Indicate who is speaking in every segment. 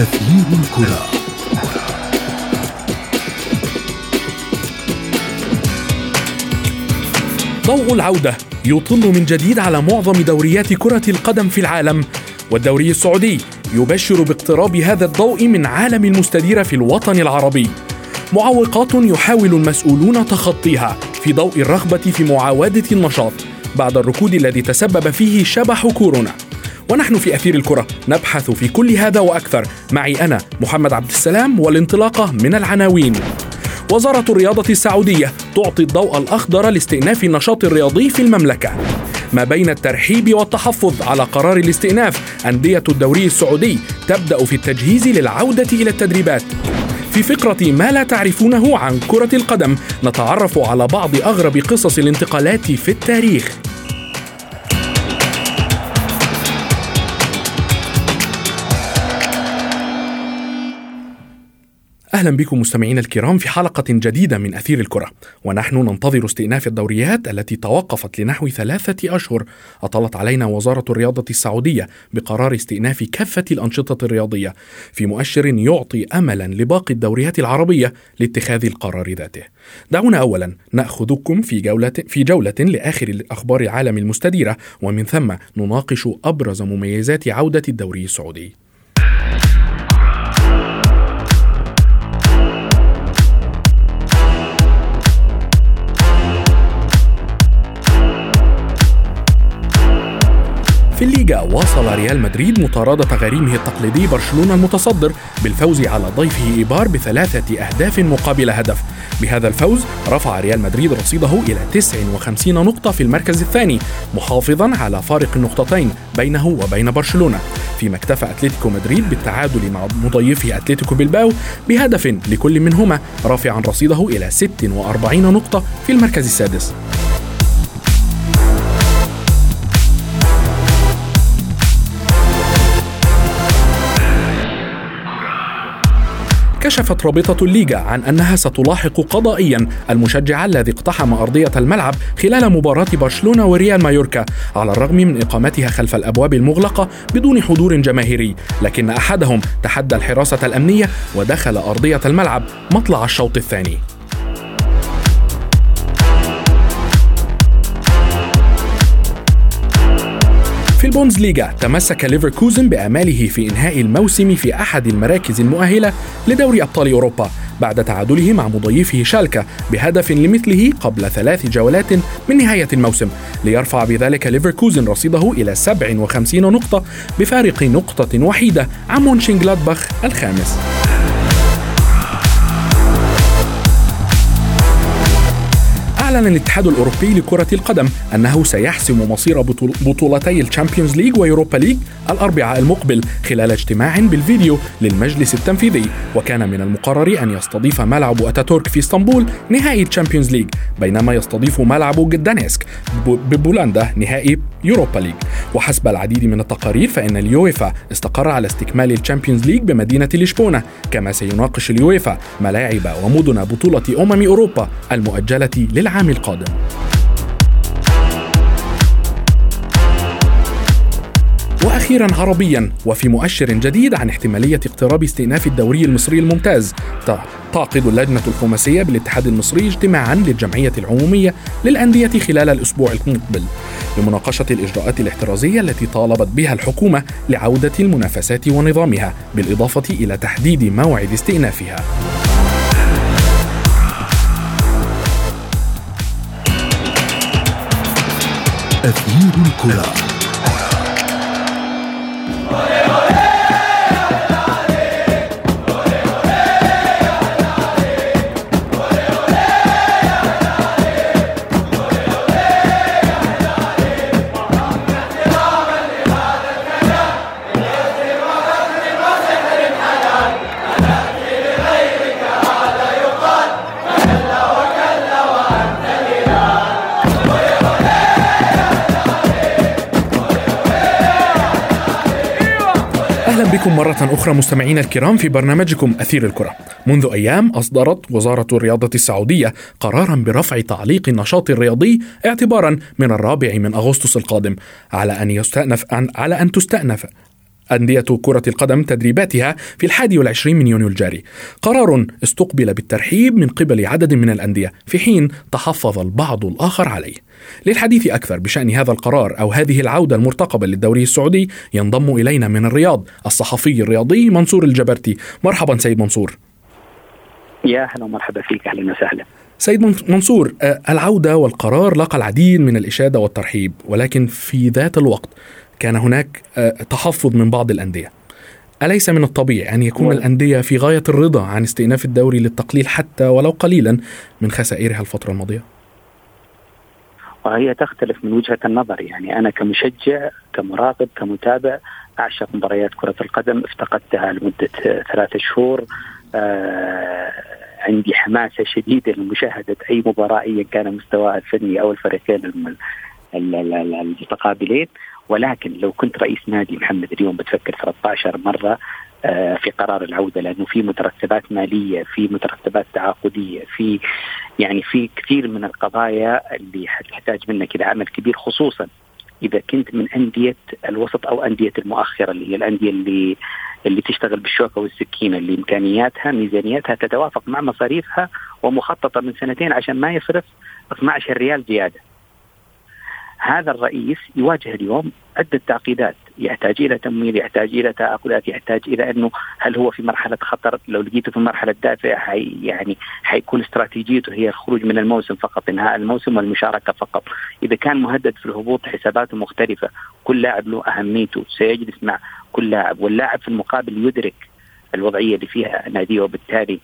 Speaker 1: أثير الكرة. ضوء العودة يطل من جديد على معظم دوريات كرة القدم في العالم والدوري السعودي يبشر باقتراب هذا الضوء من عالم المستدير في الوطن العربي. معوقات يحاول المسؤولون تخطيها في ضوء الرغبة في معاودة النشاط بعد الركود الذي تسبب فيه شبح كورونا. ونحن في أثير الكرة. نبحث في كل هذا وأكثر. معي أنا محمد عبد السلام والانطلاقة من العناوين. وزارة الرياضة السعودية تعطي الضوء الأخضر لاستئناف النشاط الرياضي في المملكة. ما بين الترحيب والتحفظ على قرار الاستئناف أندية الدوري السعودي تبدأ في التجهيز للعودة إلى التدريبات. في فقرة ما لا تعرفونه عن كرة القدم نتعرف على بعض أغرب قصص الانتقالات في التاريخ. أهلا بكم مستمعينا الكرام في حلقة جديدة من أثير الكرة. ونحن ننتظر استئناف الدوريات التي توقفت لنحو ثلاثة أشهر. أطلت علينا وزارة الرياضة السعودية بقرار استئناف كافة الأنشطة الرياضية في مؤشر يعطي املا لباقي الدوريات العربية لاتخاذ القرار ذاته. دعونا اولا نأخذكم في جوله في جولة لآخر أخبار العالم المستديرة ومن ثم نناقش أبرز مميزات عودة الدوري السعودي. في الليغا. واصل ريال مدريد مطاردة غريمه التقليدي برشلونة المتصدر بالفوز على ضيفه إيبار بثلاثة أهداف مقابل هدف. بهذا الفوز رفع ريال مدريد رصيده إلى 59 نقطة في المركز الثاني محافظا على فارق النقطتين بينه وبين برشلونة. فيما اكتفى أتلتيكو مدريد بالتعادل مع مضيفه أتلتيكو بلباو بهدف لكل منهما رافعا رصيده إلى 46 نقطة في المركز السادس. كشفت رابطة الليغا عن أنها ستلاحق قضائيا. المشجع الذي اقتحم أرضية الملعب خلال مباراة برشلونة وريال مايوركا على الرغم من إقامتها خلف الأبواب المغلقة بدون حضور جماهيري. لكن أحدهم تحدى الحراسة الأمنية ودخل أرضية الملعب مطلع الشوط الثاني. في البوندسليغا تمسك ليفركوزن بآماله في إنهاء الموسم في أحد المراكز المؤهلة لدوري أبطال أوروبا بعد تعادله مع مضيفه شالكا بهدف لمثله قبل ثلاث جولات من نهاية الموسم. ليرفع بذلك ليفركوزن رصيده إلى 57 نقطة بفارق نقطة وحيدة عن مونشنجلادباخ الخامس. أعلن الاتحاد الأوروبي لكرة القدم أنه سيحسم مصير بطولتي الشامبيونز ليج ويوروبا ليج الأربعاء المقبل خلال اجتماع بالفيديو للمجلس التنفيذي. وكان من المقرر أن يستضيف ملعب أتاتورك في إسطنبول نهائي الشامبيونز ليج بينما يستضيف ملعب جدانيسك ببولندا نهائي يوروبا ليج. وحسب العديد من التقارير فإن اليويفا استقر على استكمال الشامبيونز ليج بمدينة لشبونة. كما سيناقش اليويفا ملاعب ومدن بطولة أمم أوروبا المؤجلة للعام القادم. وأخيرا عربيا وفي مؤشر جديد عن احتمالية اقتراب استئناف الدوري المصري الممتاز تعقد اللجنة الخماسية بالاتحاد المصري اجتماعا للجمعية العمومية للأندية خلال الأسبوع المقبل لمناقشة الإجراءات الاحترازية التي طالبت بها الحكومة لعودة المنافسات ونظامها بالإضافة إلى تحديد موعد استئنافها. أثير الكره بكم مرة أخرى مستمعينا الكرام في برنامجكم أثير الكرة. منذ أيام أصدرت وزارة الرياضة السعودية قرارا برفع تعليق النشاط الرياضي اعتبارا من الرابع من أغسطس القادم على أن يستأنف على أن تستأنف أندية كرة القدم تدريباتها في الحادي والعشرين من يونيو الجاري. قرار استقبل بالترحيب من قبل عدد من الأندية في حين تحفظ البعض الآخر عليه. للحديث أكثر بشأن هذا القرار أو هذه العودة المرتقبة للدوري السعودي ينضم إلينا من الرياض الصحفي الرياضي منصور الجبرتي. مرحبا سيد منصور.
Speaker 2: يا أهلا ومرحبا فيك أهلا وسهلا.
Speaker 1: سيد منصور آه، العودة والقرار لقى العديد من الإشادة والترحيب ولكن في ذات الوقت كان هناك آه، تحفظ من بعض الأندية. أليس من الطبيعي أن يكون الأندية في غاية الرضا عن استئناف الدوري للتقليل حتى ولو قليلا من خسائرها الفترة الماضية؟
Speaker 2: وهي تختلف من وجهة النظر. يعني أنا كمشجع كمراقب كمتابع أعشق مباريات كرة القدم. افتقدتها لمدة ثلاثة شهور. آه عندي حماسة شديدة لمشاهدة أي مباراة أيا كان مستواها الفني أو الفريقين المتقابلين. ولكن لو كنت رئيس نادي محمد اليوم بتفكر 13 مرة آه، في قرار العودة لأنه في مترتبات مالية في مترتبات تعاقدية في يعني في كثير من القضايا اللي حتحتاج منك إلى عمل كبير خصوصا إذا كنت من أندية الوسط أو أندية المؤخرة اللي هي الأندية اللي اللي تشتغل بالشوكة والسكينة اللي إمكانياتها ميزانيتها تتوافق مع مصاريفها ومخططة من سنتين عشان ما يصرف 12 ريال زيادة. هذا الرئيس يواجه اليوم عدة تعقيدات يحتاج إلى تمويل يحتاج إلى تعاقدات يحتاج إلى أنه هل هو في مرحلة خطر لو لقيته في مرحلة دافئة حي يعني حيكون استراتيجيته هي الخروج من الموسم فقط انهاء الموسم والمشاركة فقط إذا كان مهدد في الهبوط حساباته مختلفة كل لاعب له أهميته سيجلس مع كل لاعب واللاعب في المقابل يدرك الوضعية اللي فيها ناديه وبالتالي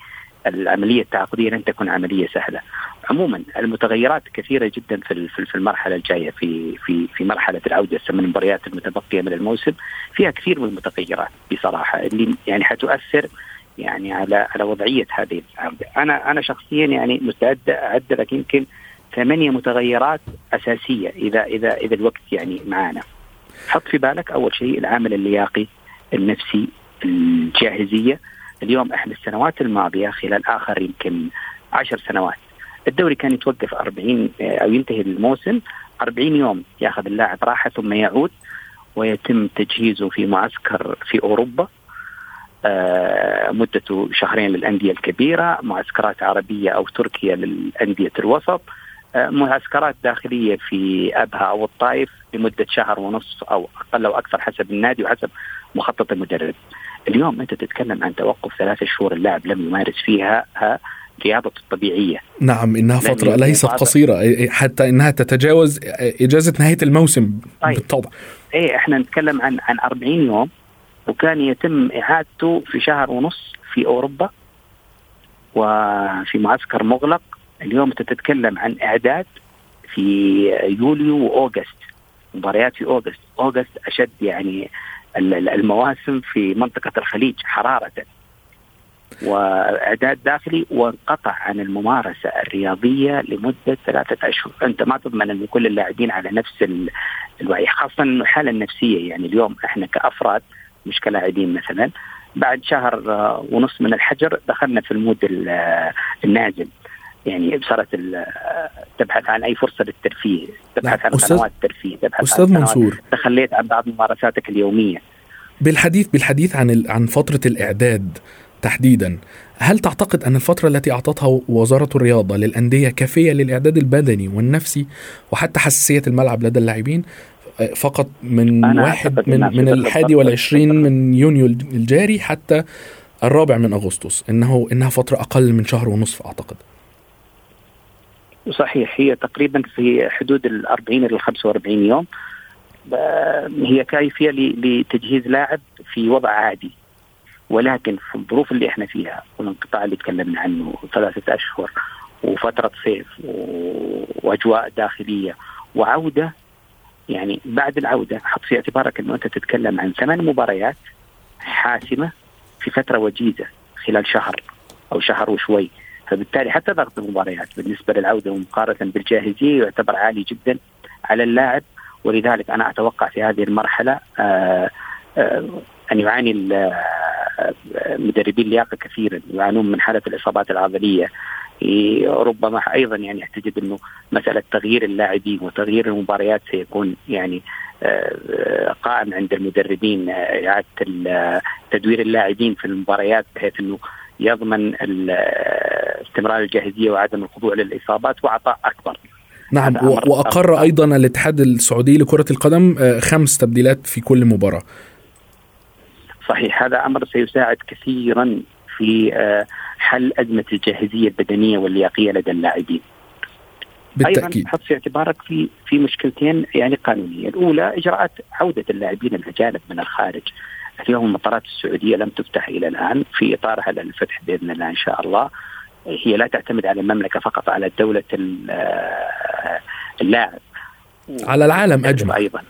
Speaker 2: العملية التعاقدية لن تكون عملية سهلة. عموما المتغيرات كثيرة جدا في في المرحلة الجاية في في في مرحلة العودة من المباريات المتبقية من الموسم فيها كثير من المتغيرات بصراحة اللي يعني حتؤثر يعني على على وضعية هذه العودة. أنا أنا شخصيا يعني مستعد أعد لك يمكن ثمانية متغيرات أساسية اذا اذا إذا الوقت يعني معانا. حط في بالك أول شيء العامل اللياقي النفسي الجاهزية اليوم إحنا السنوات الماضية خلال آخر يمكن عشر سنوات الدوري كان يتوقف 40 آه، أو ينتهي الموسم. 40 يوم ياخذ اللاعب راحة ثم يعود ويتم تجهيزه في معسكر في أوروبا. آه، مدته شهرين للأندية الكبيرة، معسكرات عربية أو تركيا للأندية الوسط، آه، معسكرات داخلية في أبها أو الطائف لمدة شهر ونصف أو أقل أو أكثر حسب النادي وحسب مخطط المدرب. اليوم أنت تتكلم عن توقف ثلاثة شهور اللاعب لم يمارس فيها رياضته الطبيعية.
Speaker 1: نعم إنها فترة ليست قصيرة حتى إنها تتجاوز إجازة نهاية الموسم طيب. بالطبع.
Speaker 2: إيه إحنا نتكلم عن عن 40 يوم وكان يتم إعادته في شهر ونص في أوروبا وفي معسكر مغلق. اليوم تتكلم عن إعداد في يوليو وأوغست مباريات في أوغست. أوغست أشد يعني المواسم في منطقة الخليج حرارة. وإعداد داخلي وانقطع عن الممارسة الرياضية لمدة ثلاثة أشهر، أنت ما تضمن إن كل اللاعبين على نفس الوعي خاصة إنه الحالة النفسية. يعني اليوم إحنا كأفراد مش كلاعبين مثلا بعد شهر ونص من الحجر دخلنا في المود النازل. يعني صارت تبحث عن أي فرصة للترفيه، تبحث عن قنوات الترفيه، تبحث
Speaker 1: أستاذ عن منصور.
Speaker 2: تخليت عن بعض ممارساتك اليومية.
Speaker 1: بالحديث بالحديث عن عن فترة الإعداد تحديدا. هل تعتقد أن الفترة التي أعطتها وزارة الرياضة للأندية كافية للإعداد البدني والنفسي وحتى حساسية الملعب لدى اللاعبين فقط من واحد من من الحادي والعشرين من يونيو الجاري حتى الرابع من أغسطس. انه إنها فترة أقل من شهر ونصف أعتقد.
Speaker 2: صحيح هي تقريبا في حدود ال 40 إلى 45 يوم. هي كافية لتجهيز لاعب في وضع عادي. ولكن في الظروف اللي إحنا فيها والانقطاع اللي تكلمنا عنه ثلاثة أشهر وفترة صيف وأجواء داخلية وعودة يعني بعد العودة حط في اعتبارك إنه أنت تتكلم عن ثمان مباريات حاسمة في فترة وجيزة خلال شهر أو شهر وشوي. فبالتالي حتى ضغط المباريات بالنسبة للعودة ومقارنه بالجاهزية يعتبر عالي جدا على اللاعب. ولذلك أنا أتوقع في هذه المرحلة آآ آه، آآ آه، أن يعاني مدربي اللياقه كثيرا يعانون من حالة الإصابات العضلية. ربما أيضا يعني أعتقد إنه مسألة تغيير اللاعبين وتغيير المباريات سيكون يعني آه، قائم عند المدربين آه، إعادة تدوير اللاعبين في المباريات بحيث إنه يضمن استمرار الجاهزية وعدم الخضوع للإصابات وعطاء أكبر.
Speaker 1: نعم وأقر أيضا الاتحاد السعودي لكرة القدم آه، خمس تبديلات في كل مباراة.
Speaker 2: صحيح هذا أمر سيساعد كثيرا في حل أزمة الجاهزية البدنية واللياقية لدى اللاعبين بالتأكيد أيضا حط في اعتبارك في في مشكلتين يعني قانونية، الأولى إجراءات عودة اللاعبين الأجانب من الخارج. اليوم المطارات السعودية لم تفتح إلى الآن في اطارها للفتح بإذن الله إن شاء الله. هي لا تعتمد على المملكة فقط على دولة اللاعب.
Speaker 1: على العالم أجمع
Speaker 2: أيضا.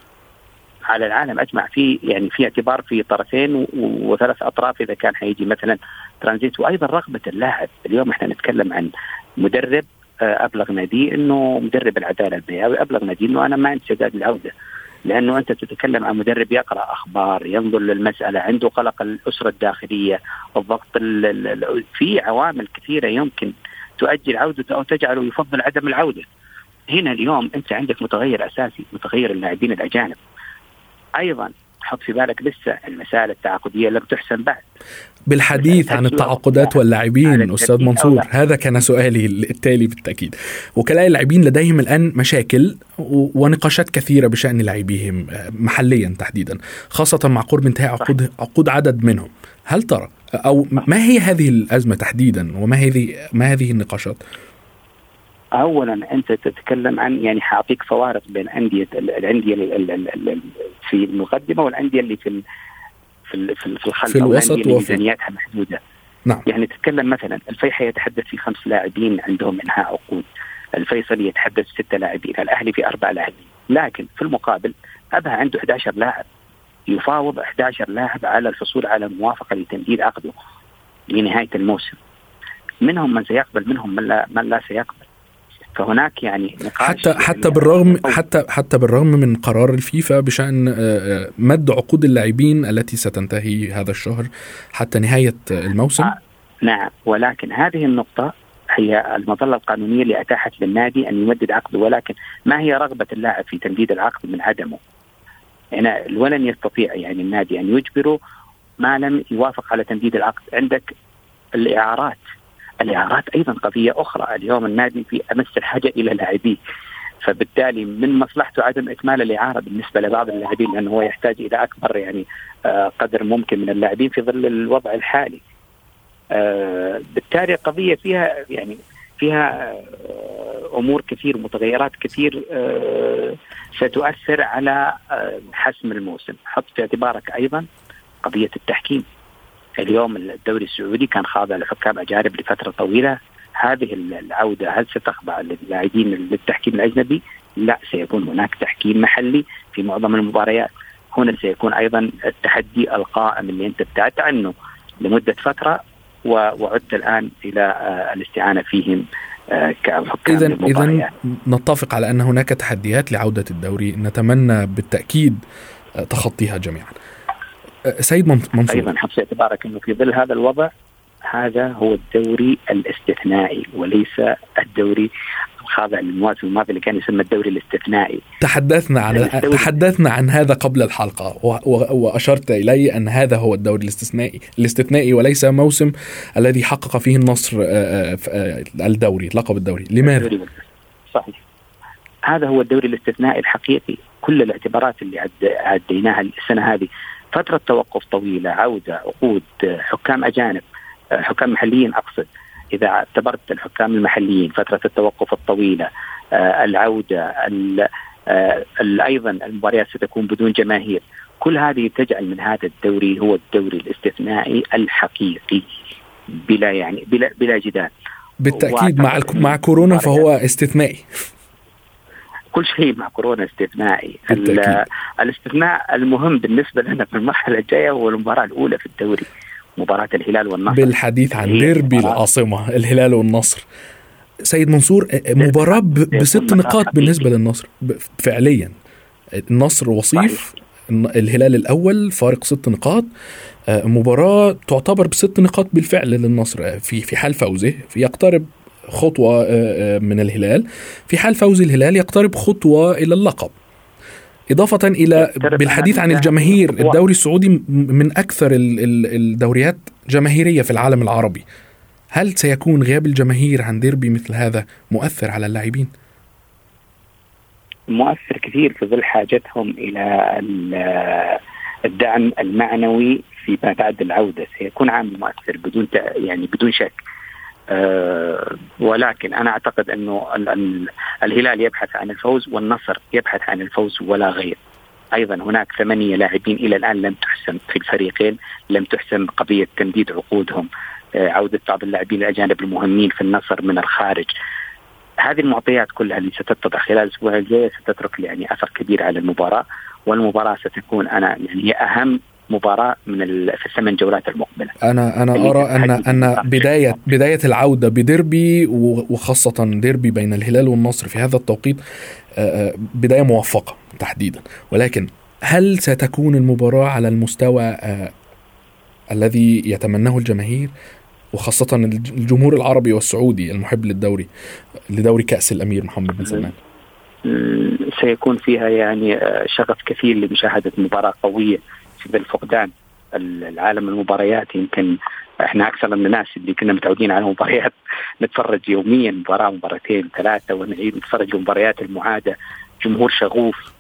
Speaker 2: على العالم أجمع في يعني في اعتبار في طرفين وثلاث أطراف إذا كان حيجي مثلا ترانزيت. وأيضا رغبة اللاعب، اليوم إحنا نتكلم عن مدرب آه، أبلغ نادي إنه مدرب العدالة البيئوي أبلغ نادي إنه أنا ما عندي استعداد للعوده لأنه أنت تتكلم عن مدرب يقرأ أخبار ينظر للمسألة عنده قلق الأسرة الداخلية الضغط في عوامل كثيرة يمكن تؤجل عودته أو تجعله يفضل عدم العودة. هنا اليوم أنت عندك متغير أساسي متغير اللاعبين الأجانب. أيضا حط في بالك لسه المسائل التعاقدية لم تحسن بعد.
Speaker 1: بالحديث عن التعاقدات واللاعبين أستاذ منصور هذا كان سؤالي التالي بالتأكيد. وكلاء اللاعبين لديهم الآن مشاكل ونقاشات كثيرة بشأن لاعبيهم آه، محليا تحديدا خاصة مع قرب انتهاء عقود عقود عدد منهم. هل ترى أو ما هي هذه الأزمة تحديدا وما هذه ما هذه النقاشات؟
Speaker 2: اولا أنت تتكلم عن يعني حأعطيك فوارق بين انديه الأندية في المقدمة والأندية اللي في في في الخلف
Speaker 1: في الوسط
Speaker 2: وفي ميزانياتها محدودة. نعم. يعني تتكلم مثلا الفيحة يتحدث في خمس لاعبين عندهم إنهاء عقود. الفيصل يتحدث ستة لاعبين الأهلي في أربع لاعبين. لكن في المقابل أبها عنده 11 لاعب. يفاوض 11 لاعب على الحصول على موافقة لتمديد عقده لنهاية الموسم. منهم من سيقبل منهم من لا, من لا سيقبل. فهناك يعني
Speaker 1: نقاش حتى حتى بالرغم حتى حتى بالرغم من قرار الفيفا بشأن آه، آه، مد عقود اللاعبين التي ستنتهي هذا الشهر حتى نهاية الموسم. آه
Speaker 2: نعم. ولكن هذه النقطة هي المظلة القانونية اللي أتاحت للنادي أن يمدد عقده ولكن ما هي رغبة اللاعب في تمديد العقد من عدمه؟ هنا ولن يستطيع يعني النادي أن يجبره ما لم يوافق على تمديد العقد. عندك الإعارات الإعارات أيضا قضية أخرى اليوم النادي في أمس الحاجة إلى لاعبيه فبالتالي من مصلحته عدم إكمال الإعارة بالنسبة لبعض اللاعبين لأنه هو يحتاج إلى أكبر يعني آه، قدر ممكن من اللاعبين في ظل الوضع الحالي. آه، بالتالي قضية فيها يعني فيها آه، أمور كثير متغيرات كثير ستؤثر على حسم الموسم، حط في اعتبارك أيضا قضية التحكيم. اليوم الدوري السعودي كان خاضع لحكام أجانب لفترة طويلة هذه العودة هل ستخضع للاعبين للتحكيم الأجنبي؟ لا سيكون هناك تحكيم محلي في معظم المباريات هنا سيكون أيضا التحدي القائم اللي أنت ابتعدت عنه لمدة فترة وعدت الآن إلى آه، الاستعانة فيهم
Speaker 1: آه، كحكام اذا اذا نتفق على أن هناك تحديات لعودة الدوري نتمنى بالتأكيد آه، تخطيها جميعا. سيد منصور.
Speaker 2: أيضا حط اعتبارك أنه في ظل هذا الوضع هذا هو الدوري الاستثنائي وليس الدوري الخاضع للمواسم الماضية اللي كان يسمى الدوري الاستثنائي.
Speaker 1: تحدثنا عن تحدثنا عن هذا قبل الحلقة. وأشرت إلي أن هذا هو الدوري الاستثنائي الاستثنائي وليس موسم الذي حقق فيه النصر الدوري لقب الدوري. لماذا؟
Speaker 2: صحيح. هذا هو الدوري الاستثنائي الحقيقي. كل الاعتبارات اللي عديناها السنة هذه فترة توقف طويلة عودة عقود حكام أجانب حكام محليين أقصد. إذا اعتبرت الحكام المحليين فترة التوقف الطويلة آه، العودة آه، أيضا المباريات ستكون بدون جماهير. كل هذه تجعل من هذا الدوري هو الدوري الاستثنائي الحقيقي بلا يعني بلا بلا جدال.
Speaker 1: بالتأكيد مع مع كورونا فهو استثنائي.
Speaker 2: كل شيء مع كورونا استثنائي. الاستثناء المهم بالنسبة لنا في المرحلة الجاية هو المباراة الأولى في الدوري مباراة الهلال والنصر.
Speaker 1: بالحديث عن ديربي العاصمة الهلال والنصر. سيد منصور مباراة بست نقاط بالنسبة للنصر فعليا. النصر وصيف الهلال الأول فارق ست نقاط. مباراة تعتبر بست نقاط بالفعل للنصر. في في حال فوزه يقترب خطوة من الهلال. في حال فوز الهلال يقترب خطوة إلى اللقب. إضافة إلى بالحديث عن الجماهير الدوري السعودي من أكثر الدوريات جماهيرية في العالم العربي. هل سيكون غياب الجماهير عن ديربي مثل هذا مؤثر على اللاعبين؟
Speaker 2: مؤثر كثير في ظل حاجتهم إلى الدعم المعنوي فيما بعد العودة. سيكون عامل مؤثر بدون يعني بدون شك. أه ولكن أنا أعتقد أنه الهلال يبحث عن الفوز والنصر يبحث عن الفوز ولا غير. أيضا هناك ثمانية لاعبين إلى الآن لم تحسم في الفريقين لم تحسم قضية تمديد عقودهم أه عودة بعض اللاعبين الاجانب المهمين في النصر من الخارج. هذه المعطيات كلها اللي ستتضح خلال الأسبوع الجاي ستترك يعني أثر كبير على المباراة والمباراة ستكون أنا يعني هي أهم مباراة من في الثمان جولات المقبلة.
Speaker 1: أنا أنا أرى ان أن بدايه بداية العودة بديربي وخاصة ديربي بين الهلال والنصر في هذا التوقيت بداية موفقة تحديدا. ولكن هل ستكون المباراة على المستوى الذي يتمناه الجماهير؟ وخاصة الجمهور العربي والسعودي المحب للدوري لدوري كأس الأمير محمد بن سلمان.
Speaker 2: سيكون فيها يعني شغف كثير لمشاهدة مباراة قوية. في ظل فقدان العالم المباريات يمكن إحنا أكثر من الناس اللي كنا متعودين على مباريات نتفرج يوميا مباراة مباراتين ثلاثة ونعيد نتفرج المباريات المعادة. جمهور شغوف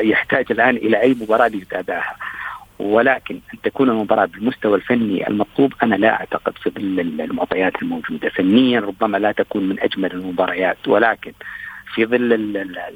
Speaker 2: يحتاج الآن إلى أي مباراة ليتابعها. ولكن أن تكون المباراة بالمستوى الفني المطلوب أنا لا أعتقد في المعطيات الموجودة. فنيا ربما لا تكون من أجمل المباريات. ولكن في ظل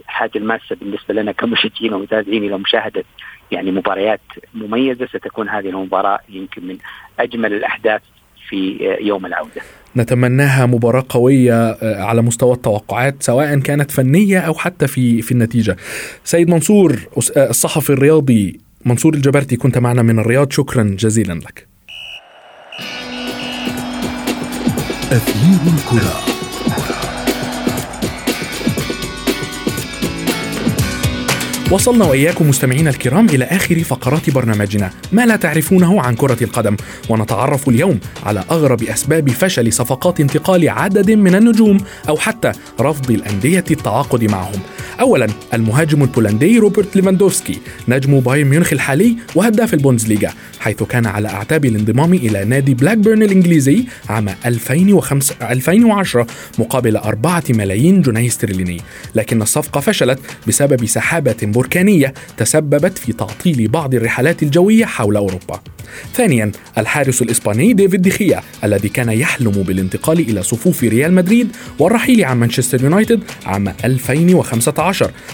Speaker 2: الحاجة الماسة بالنسبة لنا كمشجعين ومتابعين إلى مشاهدة يعني مباريات مميزة ستكون هذه المباراة يمكن من أجمل الأحداث في يوم العودة.
Speaker 1: نتمناها مباراة قوية على مستوى التوقعات سواء كانت فنية أو حتى في في النتيجة. سيد منصور الصحفي الرياضي منصور الجبرتي كنت معنا من الرياض شكرا جزيلا لك. أثير الكرة وصلنا وإياكم مستمعينا الكرام إلى آخر فقرات برنامجنا. ما لا تعرفونه عن كرة القدم. ونتعرف اليوم على أغرب أسباب فشل صفقات انتقال عدد من النجوم أو حتى رفض الأندية التعاقد معهم. أولا المهاجم البولندي روبرت ليفاندوفسكي نجم بايرن ميونخ الحالي وهداف البوندسليغا حيث كان على أعتاب الانضمام إلى نادي بلاكبيرن الإنجليزي عام 2005 2010 مقابل 4 ملايين جنيه استرليني. لكن الصفقة فشلت بسبب سحابة بركانية تسببت في تعطيل بعض الرحلات الجوية حول أوروبا. ثانيا الحارس الإسباني ديفيد ديخيا الذي كان يحلم بالانتقال إلى صفوف ريال مدريد والرحيل عن مانشستر يونايتد عام 2015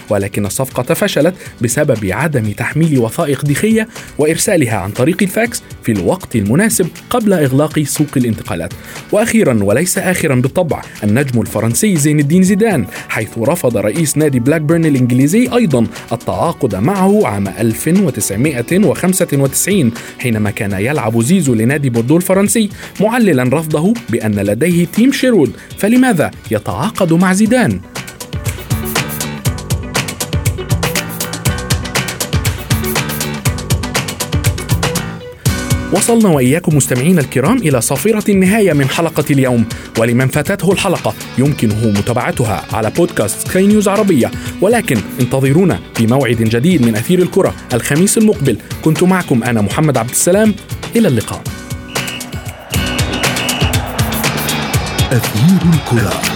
Speaker 1: ولكن الصفقة فشلت بسبب عدم تحميل وثائق ديخيا وإرسالها عن طريق الفاكس في الوقت المناسب قبل إغلاق سوق الانتقالات وأخيرا وليس آخرا بالطبع النجم الفرنسي زين الدين زيدان حيث رفض رئيس نادي بلاكبيرن الإنجليزي أيضا التعاقد معه عام 1995 حينما كان يلعب زيزو لنادي بوردو الفرنسي معللا رفضه بأن لديه تيم شيرود فلماذا يتعاقد مع زيدان؟ وصلنا وإياكم مستمعينا الكرام إلى صافره النهاية من حلقة اليوم. ولمن فاتته الحلقة يمكنه متابعتها على بودكاست سكاي نيوز عربية. ولكن انتظرونا في موعد جديد من أثير الكرة الخميس المقبل. كنت معكم أنا محمد عبد السلام. إلى اللقاء.
Speaker 3: أثير الكرة.